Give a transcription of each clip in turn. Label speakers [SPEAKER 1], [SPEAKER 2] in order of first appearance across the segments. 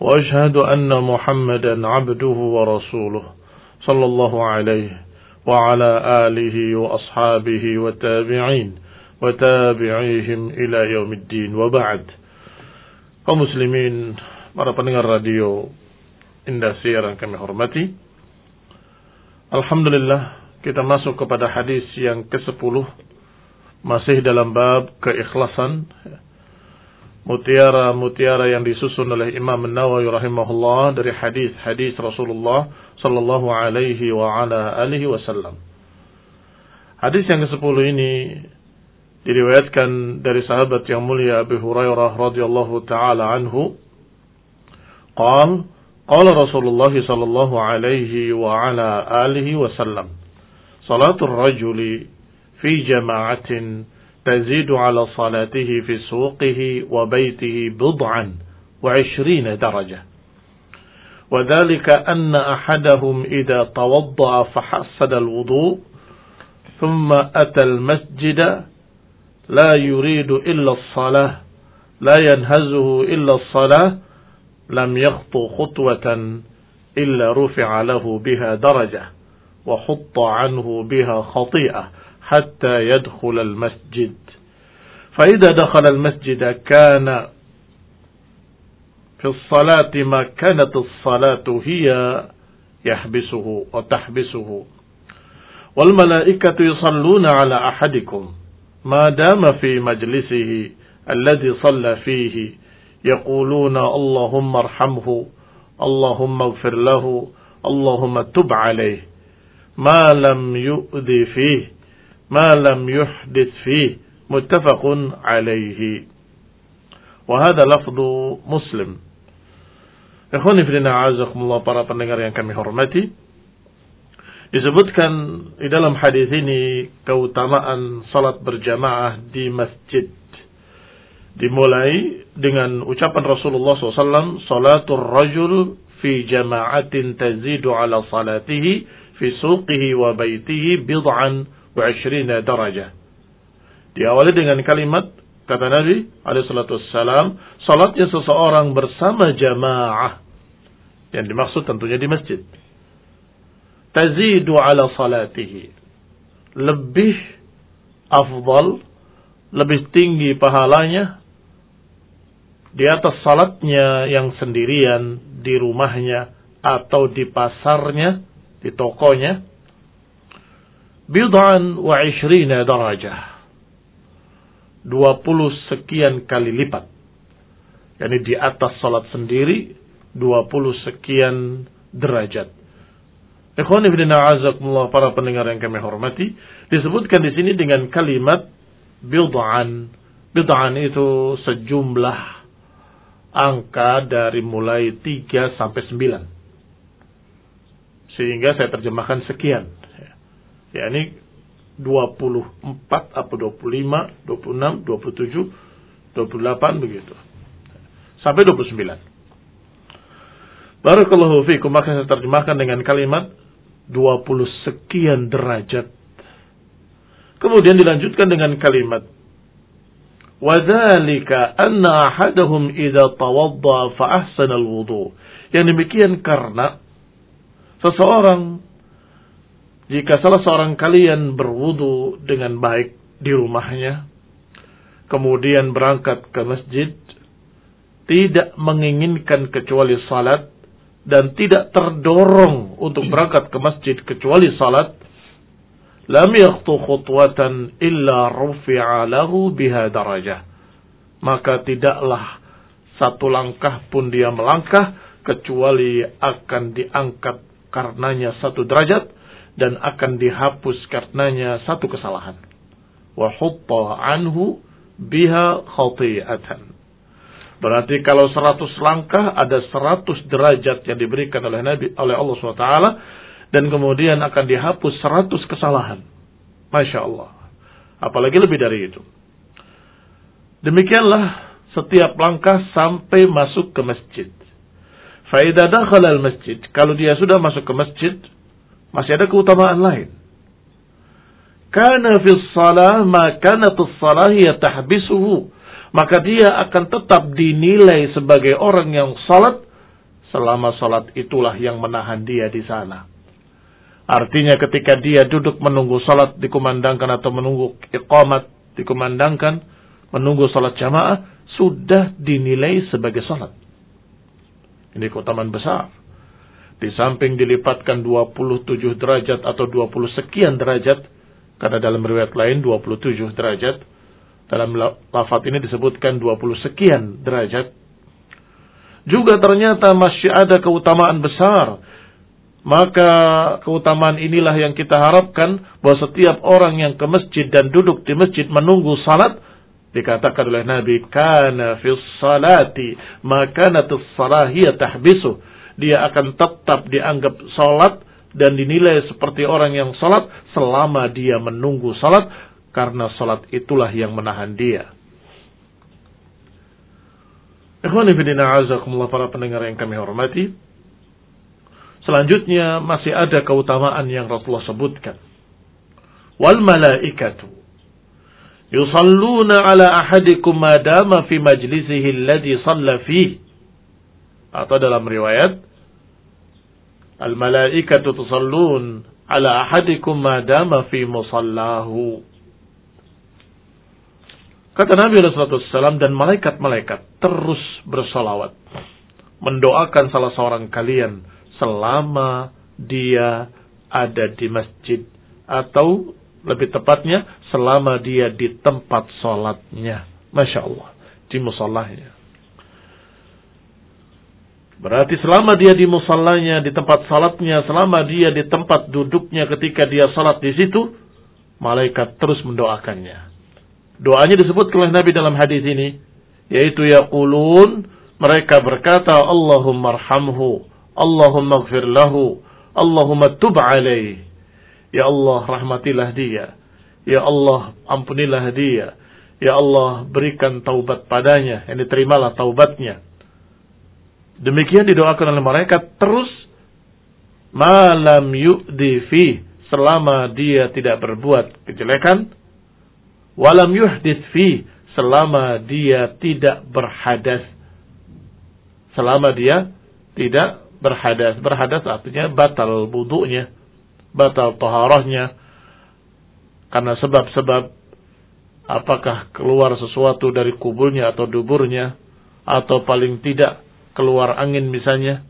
[SPEAKER 1] وأشهد أن محمدا عبده ورسوله صلى الله عليه وعلى آله وأصحابه والتابعين وتابعيهم إلى يوم الدين وبعد kaum muslimin para pendengar radio Indosiar yang kami hormati Alhamdulillah kita masuk kepada hadis yang ke-10 masih dalam bab keikhlasan mutiara-mutiara yang disusun oleh Imam Nawawi rahimahullah dari hadis-hadis Rasulullah sallallahu alaihi wa ala alihi wasallam. Hadis yang ke-10 ini diriwayatkan dari sahabat yang mulia Abu Hurairah radhiyallahu taala anhu. Qal qala Rasulullah sallallahu alaihi wa ala alihi wasallam. Salatul rajuli fi jama'atin تزيد على صلاته في سوقه وبيته بضعا وعشرين درجة. وذلك أن أحدهم إذا توضأ فحسن الوضوء ثم أتى المسجد لا يريد إلا الصلاة لا ينهزه إلا الصلاة لم يخطو خطوة إلا رفع له بها درجة وحط عنه بها خطيئة. حتى يدخل المسجد. فإذا دخل المسجد كان في الصلاة ما كانت الصلاة هي يحبسه وتحبسه. والملائكة يصلون على أحدكم. ما دام في مجلسه الذي صلى فيه يقولون اللهم ارحمه اللهم اغفر له اللهم تب عليه. ما لم يؤذي فيه ma lam yuhdits fi muttafaqun alaihi wa hadha lafdhu muslim. Ikhwani fillah para pendengar yang kami hormati disebutkan di dalam hadis ini keutamaan salat berjamaah di masjid. Dimulai dengan ucapan Rasulullah SAW salatul rajul fi jama'atin tazidu ala salatihi fi suqihi wa baitihi bid'an ashrina darajah. Diawali dengan kalimat kata Nabi alaihi salatnya seseorang bersama jamaah. Yang dimaksud tentunya di masjid. Tazidu ala salatihi. Lebih afdal, lebih tinggi pahalanya di atas salatnya yang sendirian di rumahnya atau di pasarnya, di tokonya bid'an wa ishrina darajah. 20 sekian kali lipat. Yani di atas salat sendiri 20 sekian derajat. Ikhwan ibn a'azakumullah para pendengar yang kami hormati, disebutkan di sini dengan kalimat bid'an. Bid'an itu sejumlah angka dari mulai 3 sampai 9. Sehingga saya terjemahkan sekian yakni 24 atau 25, 26, 27, 28 begitu. Sampai 29. Barakallahu fiikum maka saya terjemahkan dengan kalimat 20 sekian derajat. Kemudian dilanjutkan dengan kalimat Wadhalika anna ahadahum idha tawadda fa ahsana al-wudu. Yang demikian karena seseorang jika salah seorang kalian berwudu dengan baik di rumahnya, kemudian berangkat ke masjid, tidak menginginkan kecuali salat, dan tidak terdorong untuk berangkat ke masjid kecuali salat, lam yakhtu khutwatan illa rufi'a lahu biha darajah. Maka tidaklah satu langkah pun dia melangkah kecuali akan diangkat karenanya satu derajat dan akan dihapus karenanya satu kesalahan. Wa anhu biha khati'atan. Berarti kalau 100 langkah ada 100 derajat yang diberikan oleh Nabi oleh Allah SWT dan kemudian akan dihapus 100 kesalahan. Masya Allah. Apalagi lebih dari itu. Demikianlah setiap langkah sampai masuk ke masjid. Faidah dakhala al-masjid. Kalau dia sudah masuk ke masjid, masih ada keutamaan lain. Karena fi salah ma kanat salah ya tahbisuhu maka dia akan tetap dinilai sebagai orang yang salat selama salat itulah yang menahan dia di sana. Artinya ketika dia duduk menunggu salat dikumandangkan atau menunggu iqamat dikumandangkan, menunggu salat jamaah, sudah dinilai sebagai salat. Ini keutamaan besar. Di samping dilipatkan 27 derajat atau 20 sekian derajat, karena dalam riwayat lain 27 derajat, dalam lafaz ini disebutkan 20 sekian derajat. Juga ternyata masih ada keutamaan besar. Maka keutamaan inilah yang kita harapkan bahwa setiap orang yang ke masjid dan duduk di masjid menunggu salat dikatakan oleh Nabi kana fi salati makanatus salahiyah tahbisu dia akan tetap dianggap salat dan dinilai seperti orang yang salat selama dia menunggu salat karena salat itulah yang menahan dia. Ikhwanifidina azakumullah para pendengar yang kami hormati. Selanjutnya masih ada keutamaan yang Rasulullah sebutkan. Wal malaikatu yusalluna ala ahadikum madama fi majlisihi alladhi salla fi. Atau dalam riwayat Al malaikatu tusallun ala ahadikum madama fi musallahu. Kata Nabi SAW dan malaikat-malaikat terus bersolawat. Mendoakan salah seorang kalian selama dia ada di masjid. Atau lebih tepatnya selama dia di tempat sholatnya. Masya Allah. Di musallahnya. Berarti selama dia di musallahnya, di tempat salatnya, selama dia di tempat duduknya ketika dia salat di situ, malaikat terus mendoakannya. Doanya disebut oleh Nabi dalam hadis ini yaitu yaqulun mereka berkata Allahumma arhamhu Allahumma gfir lahu Allahumma tub alaih. Ya Allah rahmatilah dia. Ya Allah ampunilah dia. Ya Allah berikan taubat padanya Ini terimalah taubatnya Demikian didoakan oleh mereka terus malam yu'di fi selama dia tidak berbuat kejelekan. Walam yuhdith fi selama dia tidak berhadas. Selama dia tidak berhadas. Berhadas artinya batal wudhunya batal taharahnya. Karena sebab-sebab apakah keluar sesuatu dari kubulnya atau duburnya atau paling tidak keluar angin misalnya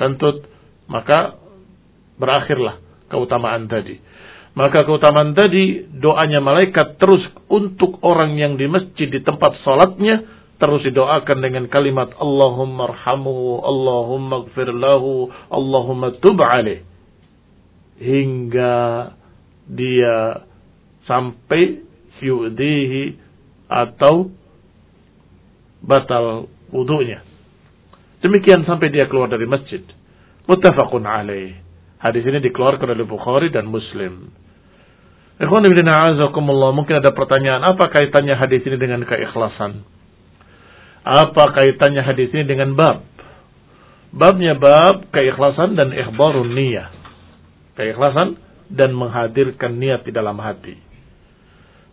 [SPEAKER 1] kentut maka berakhirlah keutamaan tadi maka keutamaan tadi doanya malaikat terus untuk orang yang di masjid di tempat salatnya terus didoakan dengan kalimat Allahumma arhamu, Allahumma gfir lahu, Allahumma tub alaih. Hingga dia sampai yudihi atau batal wudhunya. Demikian sampai dia keluar dari masjid. Muttafaqun alaih. Hadis ini dikeluarkan oleh Bukhari dan Muslim. Mungkin ada pertanyaan, apa kaitannya hadis ini dengan keikhlasan? Apa kaitannya hadis ini dengan bab? Babnya bab keikhlasan dan ikhbarun niyah. Keikhlasan dan menghadirkan niat di dalam hati.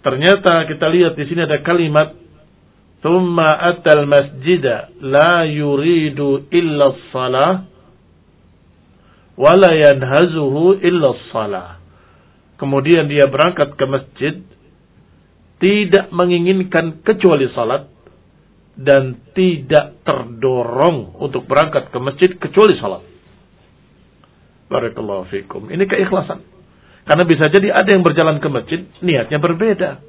[SPEAKER 1] Ternyata kita lihat di sini ada kalimat Thumma atal masjida la yuridu illa salah wa la yanhazuhu illa salah kemudian dia berangkat ke masjid, tidak menginginkan kecuali salat, dan tidak terdorong untuk berangkat ke masjid kecuali salat. Barakallahu fikum. Ini keikhlasan. Karena bisa jadi ada yang berjalan ke masjid, niatnya berbeda.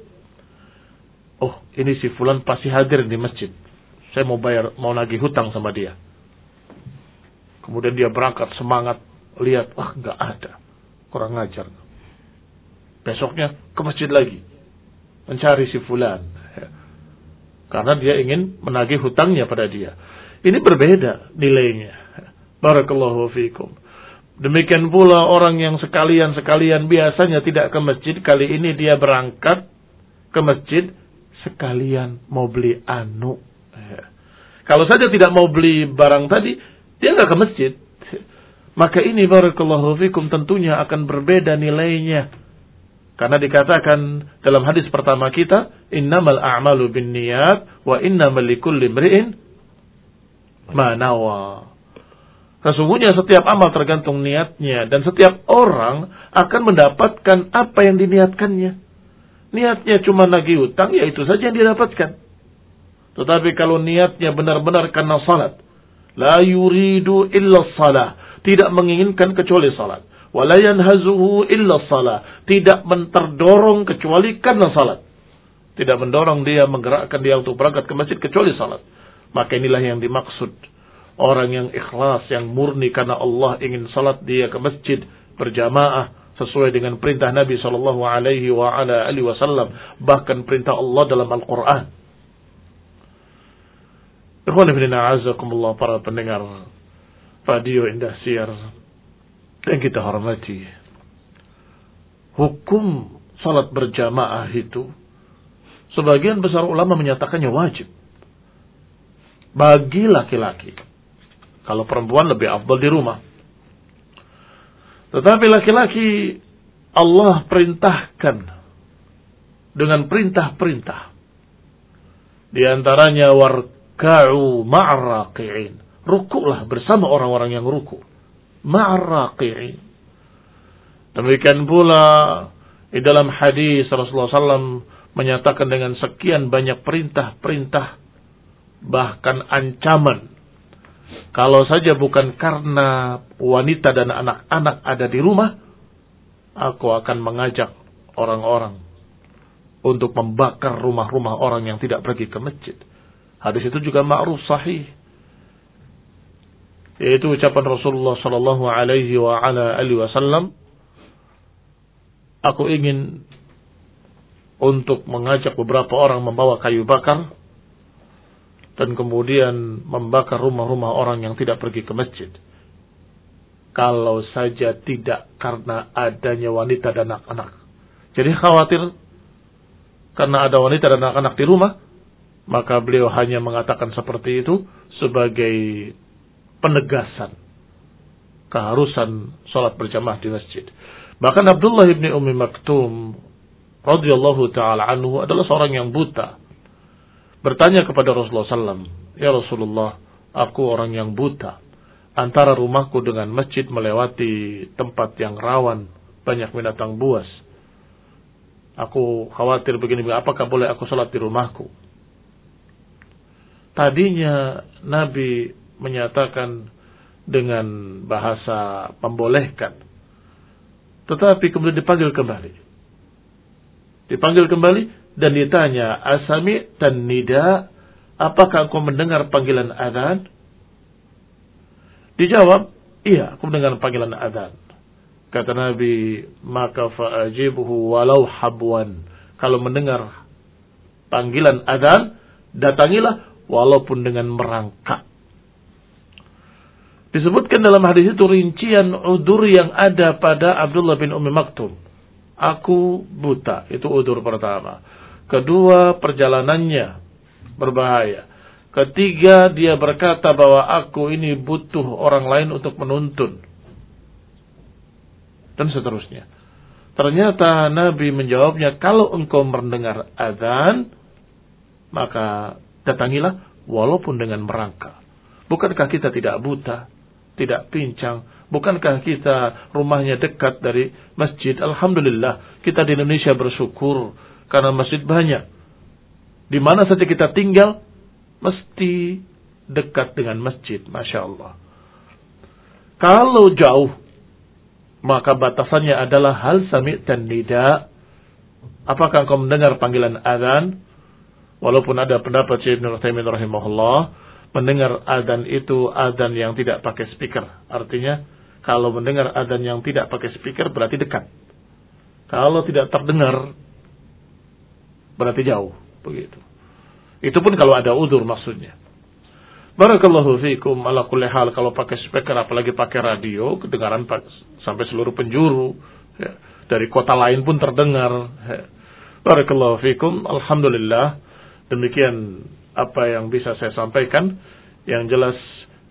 [SPEAKER 1] Oh, ini si fulan pasti hadir di masjid. Saya mau bayar, mau nagih hutang sama dia. Kemudian dia berangkat semangat, lihat, wah nggak ada. Kurang ngajar. Besoknya ke masjid lagi. Mencari si fulan. Karena dia ingin menagih hutangnya pada dia. Ini berbeda nilainya. Barakallahu fikum. Demikian pula orang yang sekalian-sekalian biasanya tidak ke masjid. Kali ini dia berangkat ke masjid sekalian mau beli anu. Ya. Kalau saja tidak mau beli barang tadi, dia nggak ke masjid. Maka ini barakallahu fikum tentunya akan berbeda nilainya. Karena dikatakan dalam hadis pertama kita, innamal a'malu bin niyat wa innamal likulli imri'in manawa. Sesungguhnya setiap amal tergantung niatnya dan setiap orang akan mendapatkan apa yang diniatkannya. Niatnya cuma nagih utang, ya itu saja yang didapatkan. Tetapi kalau niatnya benar-benar karena salat, la yuridu illa salat, tidak menginginkan kecuali salat. Wala yanhazuhu illa salat, tidak menterdorong kecuali karena salat. Tidak mendorong dia menggerakkan dia untuk berangkat ke masjid kecuali salat. Maka inilah yang dimaksud. Orang yang ikhlas, yang murni karena Allah ingin salat dia ke masjid berjamaah sesuai dengan perintah Nabi Shallallahu Alaihi Wasallam, bahkan perintah Allah dalam Al-Quran. Ikhwan para pendengar radio Indah Siar yang kita hormati. Hukum salat berjamaah itu sebagian besar ulama menyatakannya wajib bagi laki-laki. Kalau perempuan lebih afdal di rumah. Tetapi laki-laki Allah perintahkan dengan perintah-perintah. Di antaranya warka'u ma'raqi'in. Rukuklah bersama orang-orang yang ruku. Ma'raqi'in. Demikian pula di dalam hadis Rasulullah SAW menyatakan dengan sekian banyak perintah-perintah bahkan ancaman. Kalau saja bukan karena wanita dan anak-anak ada di rumah, aku akan mengajak orang-orang untuk membakar rumah-rumah orang yang tidak pergi ke masjid. Hadis itu juga ma'ruf sahih. Yaitu ucapan Rasulullah sallallahu alaihi wa ala alihi wasallam, aku ingin untuk mengajak beberapa orang membawa kayu bakar dan kemudian membakar rumah-rumah orang yang tidak pergi ke masjid. Kalau saja tidak karena adanya wanita dan anak-anak. Jadi khawatir karena ada wanita dan anak-anak di rumah, maka beliau hanya mengatakan seperti itu sebagai penegasan keharusan sholat berjamaah di masjid. Bahkan Abdullah ibni Umi Maktum radhiyallahu taala anhu adalah seorang yang buta bertanya kepada Rasulullah SAW, Ya Rasulullah, aku orang yang buta. Antara rumahku dengan masjid melewati tempat yang rawan, banyak binatang buas. Aku khawatir begini, apakah boleh aku sholat di rumahku? Tadinya Nabi menyatakan dengan bahasa membolehkan. Tetapi kemudian dipanggil kembali. Dipanggil kembali, dan ditanya asami dan nida? Apakah engkau mendengar panggilan adzan dijawab iya aku mendengar panggilan adzan kata Nabi maka fa'ajibhu walau habwan. Kalau mendengar panggilan adzan datangilah walaupun dengan merangkak. Disebutkan dalam hadis itu rincian udur yang ada pada Abdullah bin Umi Maktum. Aku buta itu udur pertama Kedua, perjalanannya berbahaya. Ketiga, dia berkata bahwa aku ini butuh orang lain untuk menuntun. Dan seterusnya. Ternyata Nabi menjawabnya, kalau engkau mendengar azan, maka datangilah walaupun dengan merangkak. Bukankah kita tidak buta, tidak pincang? Bukankah kita rumahnya dekat dari masjid? Alhamdulillah, kita di Indonesia bersyukur karena masjid banyak. Di mana saja kita tinggal, mesti dekat dengan masjid. Masya Allah. Kalau jauh, maka batasannya adalah hal sami dan nida. Apakah engkau mendengar panggilan azan? Walaupun ada pendapat Syekh Ibn Uthaymin rahimahullah, mendengar azan itu azan yang tidak pakai speaker. Artinya, kalau mendengar azan yang tidak pakai speaker berarti dekat. Kalau tidak terdengar berarti jauh begitu. Itu pun kalau ada udur maksudnya. Barakallahu fiikum ala kulli hal kalau pakai speaker apalagi pakai radio kedengaran sampai seluruh penjuru ya. dari kota lain pun terdengar. Ya. Barakallahu fiikum alhamdulillah demikian apa yang bisa saya sampaikan yang jelas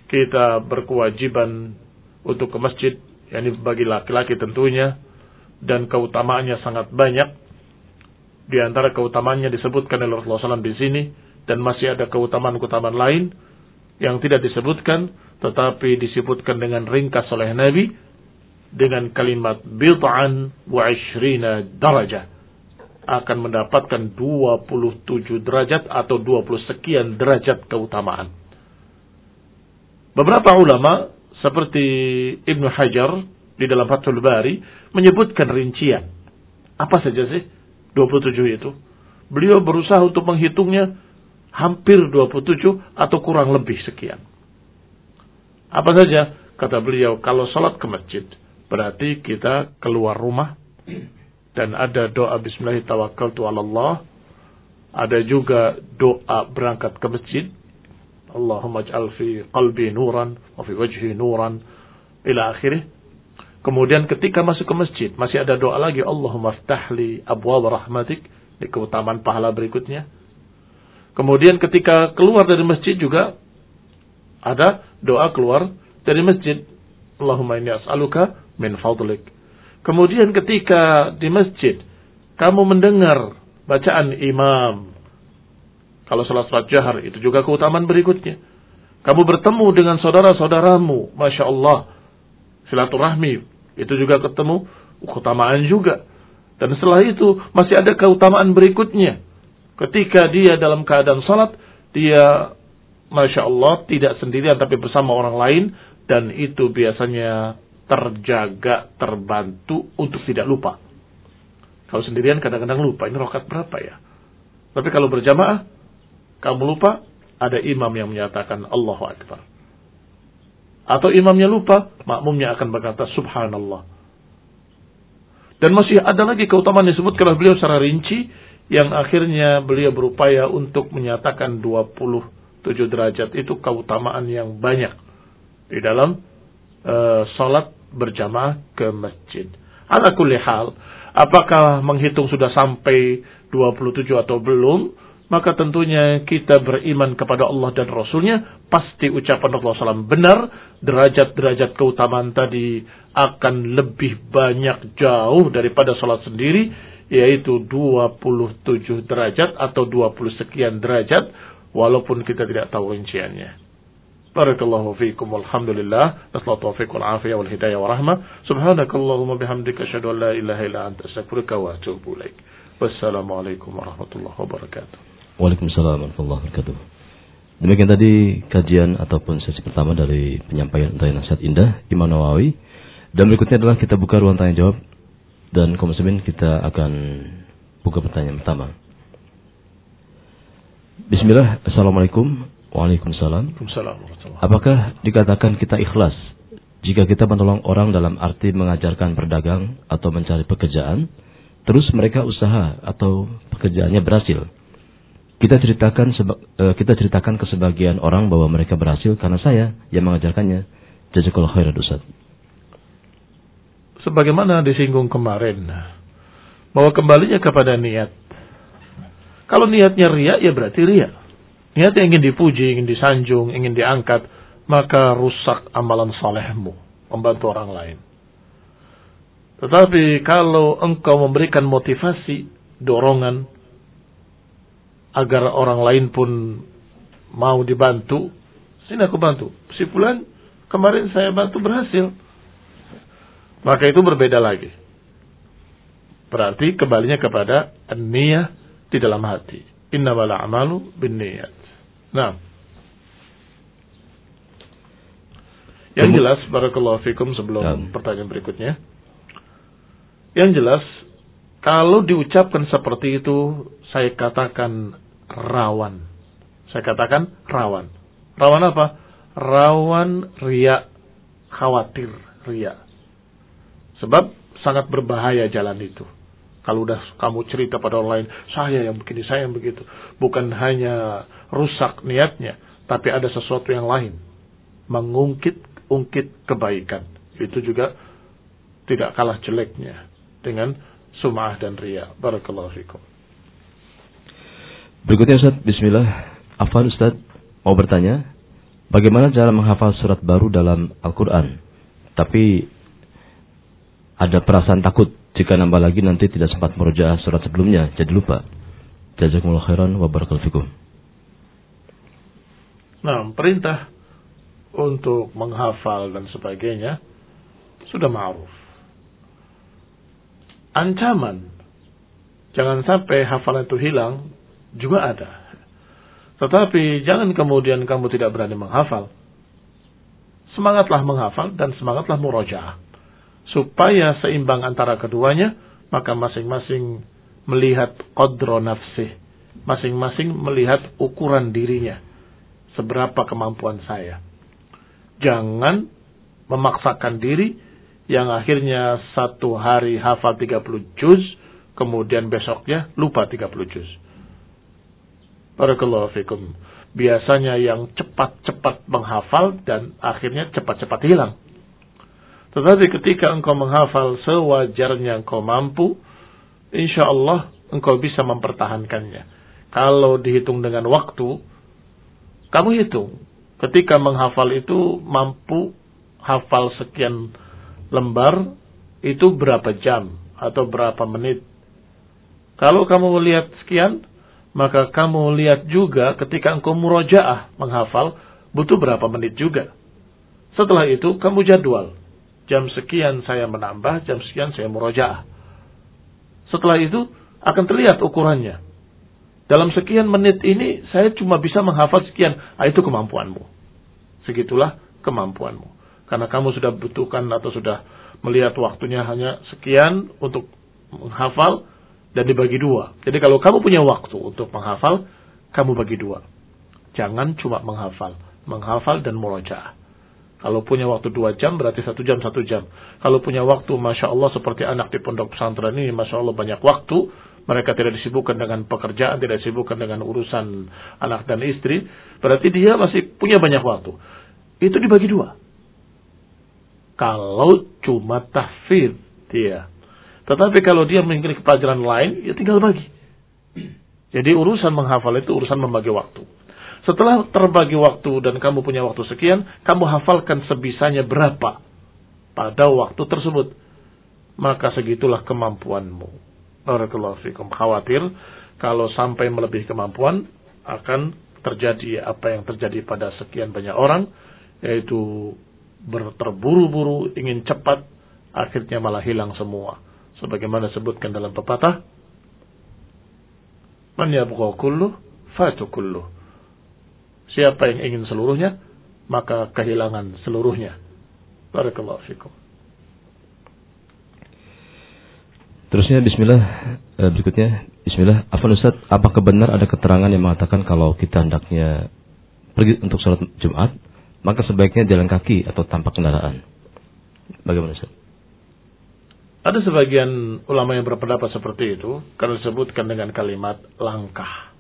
[SPEAKER 1] kita berkewajiban untuk ke masjid yakni bagi laki-laki tentunya dan keutamaannya sangat banyak di antara keutamaannya disebutkan oleh Rasulullah SAW di sini dan masih ada keutamaan-keutamaan lain yang tidak disebutkan tetapi disebutkan dengan ringkas oleh Nabi dengan kalimat bid'an wa ishrina darajah akan mendapatkan 27 derajat atau 20 sekian derajat keutamaan. Beberapa ulama seperti Ibnu Hajar di dalam Fathul Bari menyebutkan rincian. Apa saja sih 27 itu? Beliau berusaha untuk menghitungnya hampir 27 atau kurang lebih sekian. Apa saja? Kata beliau, kalau sholat ke masjid, berarti kita keluar rumah dan ada doa Bismillahirrahmanirrahim. Ada juga doa berangkat ke masjid. Allahumma ij'al fi qalbi nuran wa fi wajhi nuran ila akhirih. Kemudian ketika masuk ke masjid masih ada doa lagi Allahumma ftahli abwaab rahmatik di keutamaan pahala berikutnya Kemudian ketika keluar dari masjid juga ada doa keluar dari masjid. Allahumma inni as'aluka min fadlik. Kemudian ketika di masjid kamu mendengar bacaan imam. Kalau salat salat jahar itu juga keutamaan berikutnya. Kamu bertemu dengan saudara-saudaramu, Masya Allah. Silaturahmi, itu juga ketemu, keutamaan juga. Dan setelah itu masih ada keutamaan berikutnya Ketika dia dalam keadaan salat, dia Masya Allah tidak sendirian tapi bersama orang lain dan itu biasanya terjaga, terbantu untuk tidak lupa. Kalau sendirian kadang-kadang lupa, ini rokat berapa ya? Tapi kalau berjamaah, kamu lupa, ada imam yang menyatakan Allahu Akbar. Atau imamnya lupa, makmumnya akan berkata Subhanallah. Dan masih ada lagi keutamaan yang disebut oleh beliau secara rinci, yang akhirnya beliau berupaya untuk menyatakan 27 derajat itu keutamaan yang banyak di dalam uh, salat berjamaah ke masjid. Ala kulli hal, apakah menghitung sudah sampai 27 atau belum? Maka tentunya kita beriman kepada Allah dan Rasulnya. Pasti ucapan Rasulullah SAW benar. Derajat-derajat keutamaan tadi akan lebih banyak jauh daripada salat sendiri yaitu 27 derajat atau 20 sekian derajat walaupun kita tidak tahu rinciannya. Barakallahu fiikum walhamdulillah nasla taufiq wal afiyah wal hidayah wa rahmah subhanakallahumma bihamdika asyhadu an la ilaha illa anta astaghfiruka wa atubu ilaik wassalamualaikum warahmatullahi wabarakatuh
[SPEAKER 2] Waalaikumsalam warahmatullahi wabarakatuh Demikian tadi kajian ataupun sesi pertama dari penyampaian dari nasihat indah Imam Nawawi dan berikutnya adalah kita buka ruang tanya jawab dan kaum muslimin kita akan buka pertanyaan pertama. Bismillah, Assalamualaikum. Waalaikumsalam. Apakah dikatakan kita ikhlas jika kita menolong orang dalam arti mengajarkan berdagang atau mencari pekerjaan, terus mereka usaha atau pekerjaannya berhasil? Kita ceritakan eh, kita ceritakan ke sebagian orang bahwa mereka berhasil karena saya yang mengajarkannya. Jazakallahu khairan Ustaz
[SPEAKER 1] sebagaimana disinggung kemarin bahwa kembalinya kepada niat. Kalau niatnya riak ya berarti riak. Niatnya ingin dipuji, ingin disanjung, ingin diangkat, maka rusak amalan salehmu, membantu orang lain. Tetapi kalau engkau memberikan motivasi, dorongan agar orang lain pun mau dibantu, sini aku bantu. Si Fulan kemarin saya bantu berhasil. Maka itu berbeda lagi. Berarti kembalinya kepada niat di dalam hati. Innamal a'malu bin niat. Nah. Yang jelas, Barakallahu Fikum sebelum ya. pertanyaan berikutnya. Yang jelas, kalau diucapkan seperti itu, saya katakan rawan. Saya katakan rawan. Rawan apa? Rawan riak, khawatir riak. Sebab sangat berbahaya jalan itu. Kalau udah kamu cerita pada orang lain, saya yang begini, saya yang begitu. Bukan hanya rusak niatnya, tapi ada sesuatu yang lain. Mengungkit-ungkit kebaikan. Itu juga tidak kalah jeleknya dengan sum'ah dan ria. Barakallahu fikum.
[SPEAKER 2] Berikutnya Ustaz, Bismillah. Afan Ustaz, mau bertanya, bagaimana cara menghafal surat baru dalam Al-Quran? Tapi ada perasaan takut jika nambah lagi nanti tidak sempat merujuk surat sebelumnya, jadi lupa. Jazakumullah khairan wa barakatuh fikum.
[SPEAKER 1] Nah, perintah untuk menghafal dan sebagainya sudah ma'ruf. Ancaman jangan sampai hafalan itu hilang juga ada. Tetapi jangan kemudian kamu tidak berani menghafal. Semangatlah menghafal dan semangatlah murojaah supaya seimbang antara keduanya, maka masing-masing melihat qadro nafsih. Masing-masing melihat ukuran dirinya. Seberapa kemampuan saya. Jangan memaksakan diri yang akhirnya satu hari hafal 30 juz, kemudian besoknya lupa 30 juz. Barakallahu fikum. Biasanya yang cepat-cepat menghafal dan akhirnya cepat-cepat hilang. Tetapi ketika engkau menghafal sewajarnya engkau mampu, insya Allah engkau bisa mempertahankannya. Kalau dihitung dengan waktu, kamu hitung. Ketika menghafal itu mampu hafal sekian lembar, itu berapa jam atau berapa menit. Kalau kamu melihat sekian, maka kamu lihat juga ketika engkau murojaah menghafal, butuh berapa menit juga. Setelah itu kamu jadwal jam sekian saya menambah, jam sekian saya murojaah. Setelah itu akan terlihat ukurannya. Dalam sekian menit ini saya cuma bisa menghafal sekian. Ah, itu kemampuanmu. Segitulah kemampuanmu. Karena kamu sudah butuhkan atau sudah melihat waktunya hanya sekian untuk menghafal dan dibagi dua. Jadi kalau kamu punya waktu untuk menghafal, kamu bagi dua. Jangan cuma menghafal. Menghafal dan murojaah. Kalau punya waktu dua jam berarti satu jam satu jam. Kalau punya waktu, masya Allah seperti anak di pondok pesantren ini, masya Allah banyak waktu. Mereka tidak disibukkan dengan pekerjaan, tidak disibukkan dengan urusan anak dan istri. Berarti dia masih punya banyak waktu. Itu dibagi dua. Kalau cuma tahfid dia. Tetapi kalau dia memiliki pelajaran lain, ya tinggal bagi. Jadi urusan menghafal itu urusan membagi waktu. Setelah terbagi waktu dan kamu punya waktu sekian, kamu hafalkan sebisanya berapa pada waktu tersebut. Maka segitulah kemampuanmu. Barakallahu fikum. Khawatir kalau sampai melebihi kemampuan akan terjadi apa yang terjadi pada sekian banyak orang yaitu berterburu-buru ingin cepat akhirnya malah hilang semua. Sebagaimana disebutkan dalam pepatah, Man yabqa kullu fatu kullu. Siapa yang ingin seluruhnya, maka kehilangan seluruhnya. Barakallahu fikum.
[SPEAKER 2] Terusnya Bismillah eh, berikutnya Bismillah. Apa Ustaz, apakah benar ada keterangan yang mengatakan kalau kita hendaknya pergi untuk sholat Jumat, maka sebaiknya jalan kaki atau tanpa kendaraan? Bagaimana Ustaz?
[SPEAKER 1] Ada sebagian ulama yang berpendapat seperti itu karena disebutkan dengan kalimat langkah.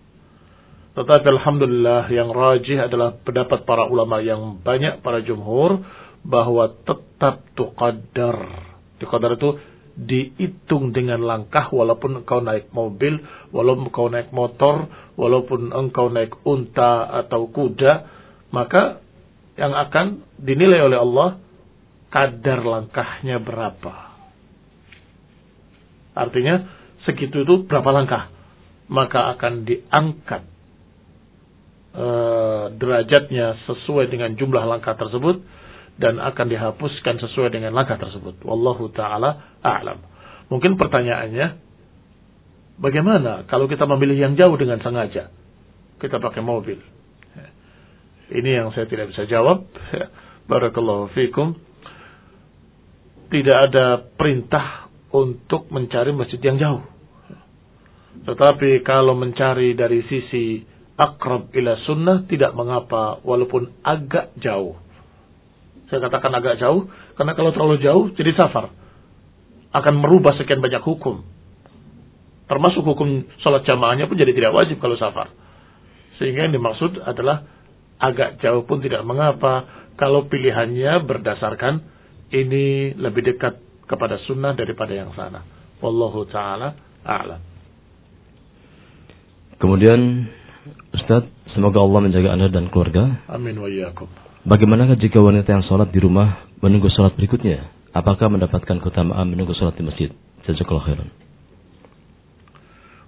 [SPEAKER 1] Tetapi Alhamdulillah yang rajih adalah pendapat para ulama yang banyak, para jumhur, bahwa tetap tuqaddar. Tuqaddar itu dihitung dengan langkah walaupun engkau naik mobil, walaupun engkau naik motor, walaupun engkau naik unta atau kuda, maka yang akan dinilai oleh Allah kadar langkahnya berapa. Artinya segitu itu berapa langkah, maka akan diangkat Eh, derajatnya sesuai dengan jumlah langkah tersebut dan akan dihapuskan sesuai dengan langkah tersebut. Wallahu taala a'lam. Mungkin pertanyaannya bagaimana kalau kita memilih yang jauh dengan sengaja? Kita pakai mobil. Ini yang saya tidak bisa jawab. Barakallahu fikum. Tidak ada perintah untuk mencari masjid yang jauh. Tetapi kalau mencari dari sisi akrab ila sunnah tidak mengapa walaupun agak jauh. Saya katakan agak jauh karena kalau terlalu jauh jadi safar. Akan merubah sekian banyak hukum. Termasuk hukum sholat jamaahnya pun jadi tidak wajib kalau safar. Sehingga yang dimaksud adalah agak jauh pun tidak mengapa kalau pilihannya berdasarkan ini lebih dekat kepada sunnah daripada yang sana. Wallahu ta'ala a'lam.
[SPEAKER 2] Kemudian Ustaz, semoga Allah menjaga Anda dan keluarga.
[SPEAKER 1] Amin wa iyyakum.
[SPEAKER 2] Bagaimanakah jika wanita yang sholat di rumah menunggu sholat berikutnya? Apakah mendapatkan keutamaan menunggu sholat di masjid? Jazakallah khairan.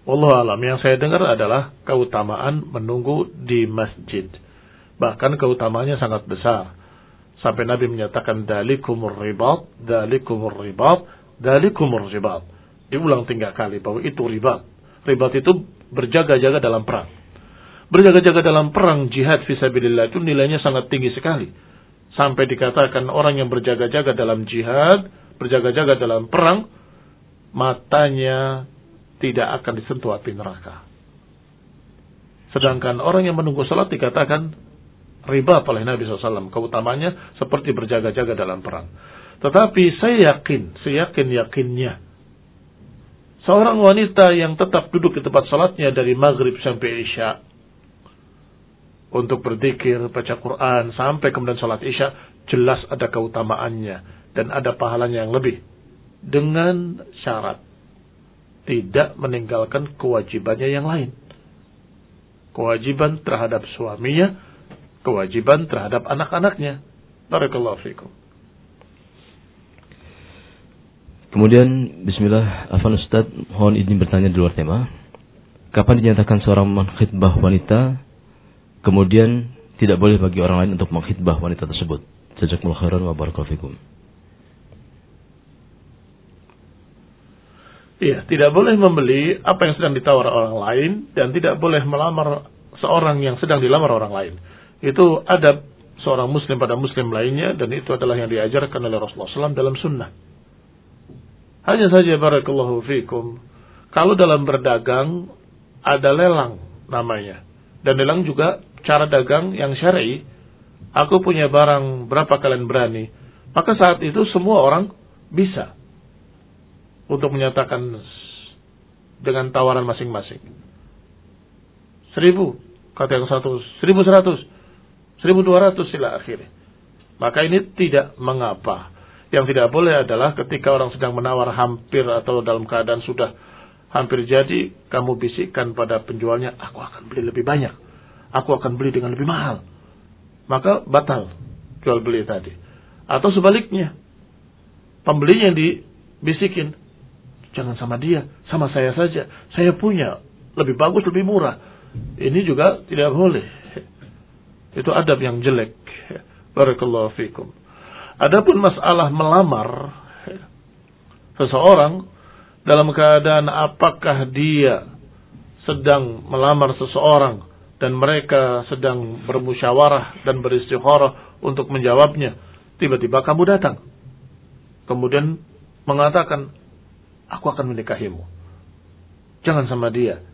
[SPEAKER 1] Allah alam yang saya dengar adalah keutamaan menunggu di masjid. Bahkan keutamaannya sangat besar. Sampai Nabi menyatakan dalikumur ribat, dalikumur ribat, dalikumur ribat. Diulang tiga kali bahwa itu ribat. Ribat itu berjaga-jaga dalam perang. Berjaga-jaga dalam perang jihad visabilillah itu nilainya sangat tinggi sekali. Sampai dikatakan orang yang berjaga-jaga dalam jihad, berjaga-jaga dalam perang, matanya tidak akan disentuh api neraka. Sedangkan orang yang menunggu salat dikatakan riba oleh Nabi SAW. Keutamanya seperti berjaga-jaga dalam perang. Tetapi saya yakin, saya yakin-yakinnya. Seorang wanita yang tetap duduk di tempat salatnya dari maghrib sampai isya. Untuk berzikir, baca Quran, sampai kemudian salat isya. Jelas ada keutamaannya. Dan ada pahalanya yang lebih. Dengan syarat tidak meninggalkan kewajibannya yang lain. Kewajiban terhadap suaminya, kewajiban terhadap anak-anaknya. Barakallahu fikum.
[SPEAKER 2] Kemudian, Bismillah, Afan Ustaz, mohon izin bertanya di luar tema. Kapan dinyatakan seorang mengkhidbah wanita, kemudian tidak boleh bagi orang lain untuk mengkhidbah wanita tersebut? Jazakumullah khairan wa barakallahu fikum.
[SPEAKER 1] Iya, tidak boleh membeli apa yang sedang ditawar orang lain dan tidak boleh melamar seorang yang sedang dilamar orang lain. Itu adab seorang muslim pada muslim lainnya dan itu adalah yang diajarkan oleh Rasulullah SAW dalam sunnah. Hanya saja barakallahu fikum. Kalau dalam berdagang ada lelang namanya. Dan lelang juga cara dagang yang syar'i. Aku punya barang berapa kalian berani. Maka saat itu semua orang bisa untuk menyatakan dengan tawaran masing-masing. Seribu, kata yang satu, seribu seratus, seribu dua ratus sila akhirnya. Maka ini tidak mengapa. Yang tidak boleh adalah ketika orang sedang menawar hampir atau dalam keadaan sudah hampir jadi, kamu bisikkan pada penjualnya, aku akan beli lebih banyak. Aku akan beli dengan lebih mahal. Maka batal jual beli tadi. Atau sebaliknya, pembeli yang dibisikin, Jangan sama dia, sama saya saja. Saya punya, lebih bagus, lebih murah. Ini juga tidak boleh. Itu adab yang jelek. Barakallahu fikum. Adapun masalah melamar seseorang dalam keadaan apakah dia sedang melamar seseorang dan mereka sedang bermusyawarah dan beristikharah untuk menjawabnya. Tiba-tiba kamu datang. Kemudian mengatakan, aku akan menikahimu. Jangan sama dia.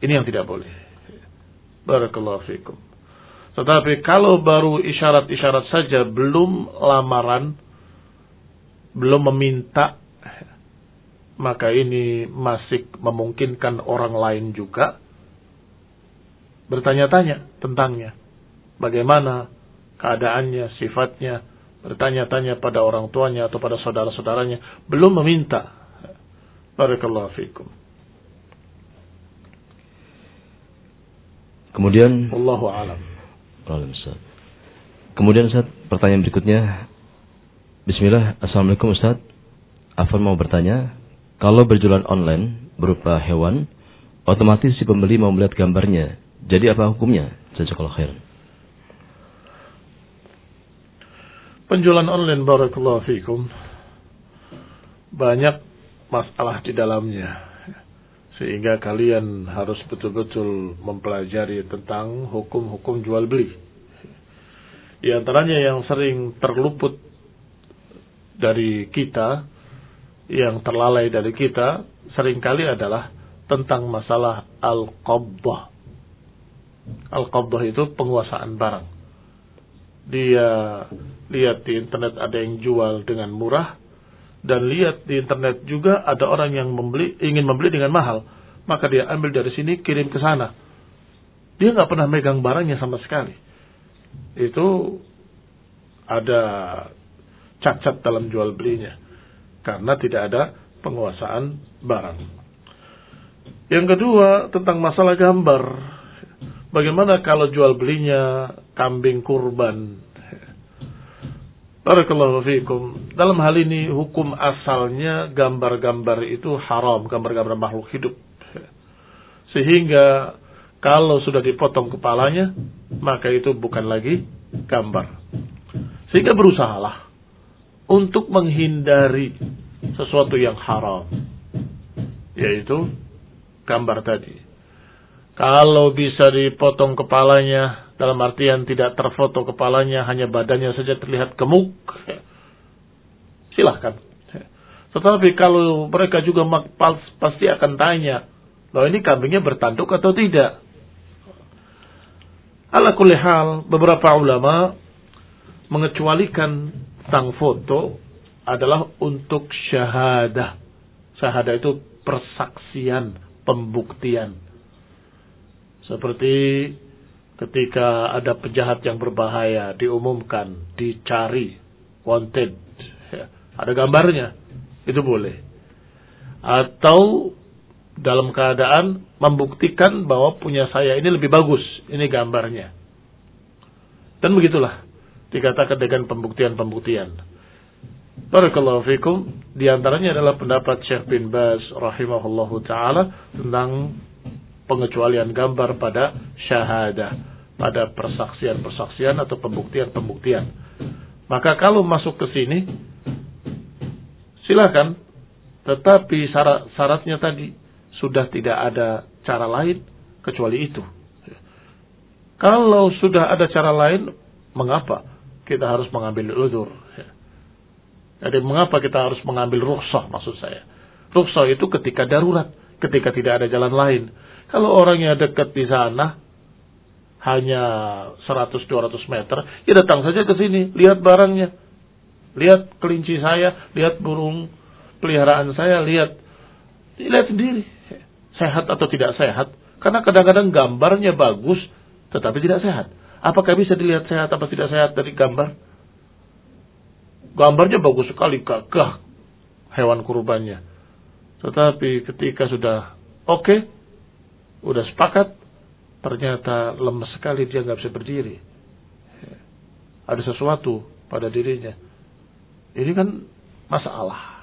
[SPEAKER 1] Ini yang tidak boleh. Barakallahu fikum. Tetapi kalau baru isyarat-isyarat saja belum lamaran, belum meminta, maka ini masih memungkinkan orang lain juga bertanya-tanya tentangnya. Bagaimana keadaannya, sifatnya, bertanya-tanya pada orang tuanya atau pada saudara-saudaranya, belum meminta Barakallahu fikum.
[SPEAKER 2] Kemudian
[SPEAKER 1] Allahu alam.
[SPEAKER 2] Kemudian Ustaz, pertanyaan berikutnya. Bismillah, Assalamualaikum Ustaz. Afan mau bertanya, kalau berjualan online berupa hewan, otomatis si pembeli mau melihat gambarnya. Jadi apa hukumnya? Jazakallahu khairan.
[SPEAKER 1] Penjualan online barakallahu fikum banyak masalah di dalamnya. Sehingga kalian harus betul-betul mempelajari tentang hukum-hukum jual beli. Di antaranya yang sering terluput dari kita, yang terlalai dari kita, sering kali adalah tentang masalah al-qabdah. Al-qabdah itu penguasaan barang. Dia lihat di internet ada yang jual dengan murah, dan lihat di internet juga ada orang yang membeli ingin membeli dengan mahal, maka dia ambil dari sini kirim ke sana. Dia nggak pernah megang barangnya sama sekali. Itu ada cacat dalam jual belinya karena tidak ada penguasaan barang. Yang kedua tentang masalah gambar. Bagaimana kalau jual belinya kambing kurban Barakallahu fiikum. Dalam hal ini hukum asalnya gambar-gambar itu haram, gambar-gambar makhluk hidup. Sehingga kalau sudah dipotong kepalanya, maka itu bukan lagi gambar. Sehingga berusahalah untuk menghindari sesuatu yang haram. Yaitu gambar tadi. Kalau bisa dipotong kepalanya, dalam artian tidak terfoto kepalanya, hanya badannya saja terlihat gemuk. Silahkan. Tetapi kalau mereka juga pasti akan tanya, bahwa ini kambingnya bertanduk atau tidak. Ala kulli hal, beberapa ulama mengecualikan sang foto adalah untuk syahadah. Syahadah itu persaksian, pembuktian. Seperti ketika ada penjahat yang berbahaya diumumkan, dicari, wanted, ya, ada gambarnya, itu boleh. Atau dalam keadaan membuktikan bahwa punya saya ini lebih bagus, ini gambarnya. Dan begitulah dikatakan dengan pembuktian-pembuktian. Barakallahu fikum. Di antaranya adalah pendapat Syekh bin Baz rahimahullahu taala tentang pengecualian gambar pada syahadah, pada persaksian-persaksian atau pembuktian-pembuktian. Maka kalau masuk ke sini, silakan. Tetapi syarat syaratnya tadi sudah tidak ada cara lain kecuali itu. Kalau sudah ada cara lain, mengapa kita harus mengambil uzur? Jadi mengapa kita harus mengambil rukhsah maksud saya? Rukhsah itu ketika darurat, ketika tidak ada jalan lain. Kalau orangnya dekat di sana, hanya 100-200 meter, ya datang saja ke sini, lihat barangnya. Lihat kelinci saya, lihat burung peliharaan saya, lihat. Lihat sendiri, sehat atau tidak sehat. Karena kadang-kadang gambarnya bagus, tetapi tidak sehat. Apakah bisa dilihat sehat atau tidak sehat dari gambar? Gambarnya bagus sekali, gagah hewan kurbannya. Tetapi ketika sudah oke, okay, udah sepakat, ternyata lemes sekali dia nggak bisa berdiri. Ada sesuatu pada dirinya. Ini kan masalah.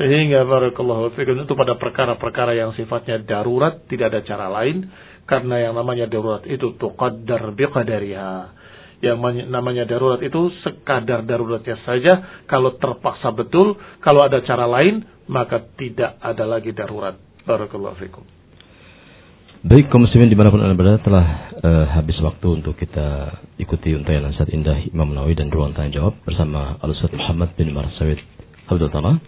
[SPEAKER 1] Sehingga barakallahu fikum itu pada perkara-perkara yang sifatnya darurat, tidak ada cara lain karena yang namanya darurat itu tuqaddar biqadariha. Yang namanya darurat itu sekadar daruratnya saja. Kalau terpaksa betul, kalau ada cara lain, maka tidak ada lagi darurat. Barakallahu fikum.
[SPEAKER 2] Baik kaum muslimin di mana pun anda berada telah uh, habis waktu untuk kita ikuti untayan nasihat indah Imam Nawawi dan ruang tanya jawab bersama al Muhammad bin Marsawid Abdul Tama.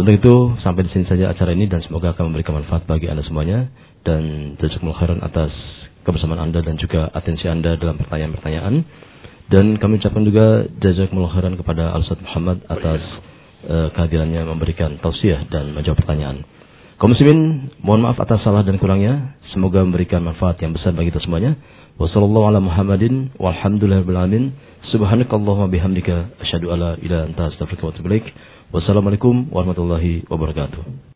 [SPEAKER 2] Untuk itu sampai di sini saja acara ini dan semoga akan memberikan manfaat bagi anda semuanya dan jazakumullah khairan atas kebersamaan anda dan juga atensi anda dalam pertanyaan-pertanyaan dan kami ucapkan juga jazakumullah khairan kepada al Muhammad atas uh, kehadirannya memberikan tausiah dan menjawab pertanyaan. Kaum muslimin, mohon maaf atas salah dan kurangnya. Semoga memberikan manfaat yang besar bagi kita semuanya. Wassalamualaikum Muhammadin walhamdulillahirabbil Subhanakallahumma bihamdika asyhadu alla ilaha anta astaghfiruka wa atubu ilaik. Wassalamualaikum warahmatullahi wabarakatuh.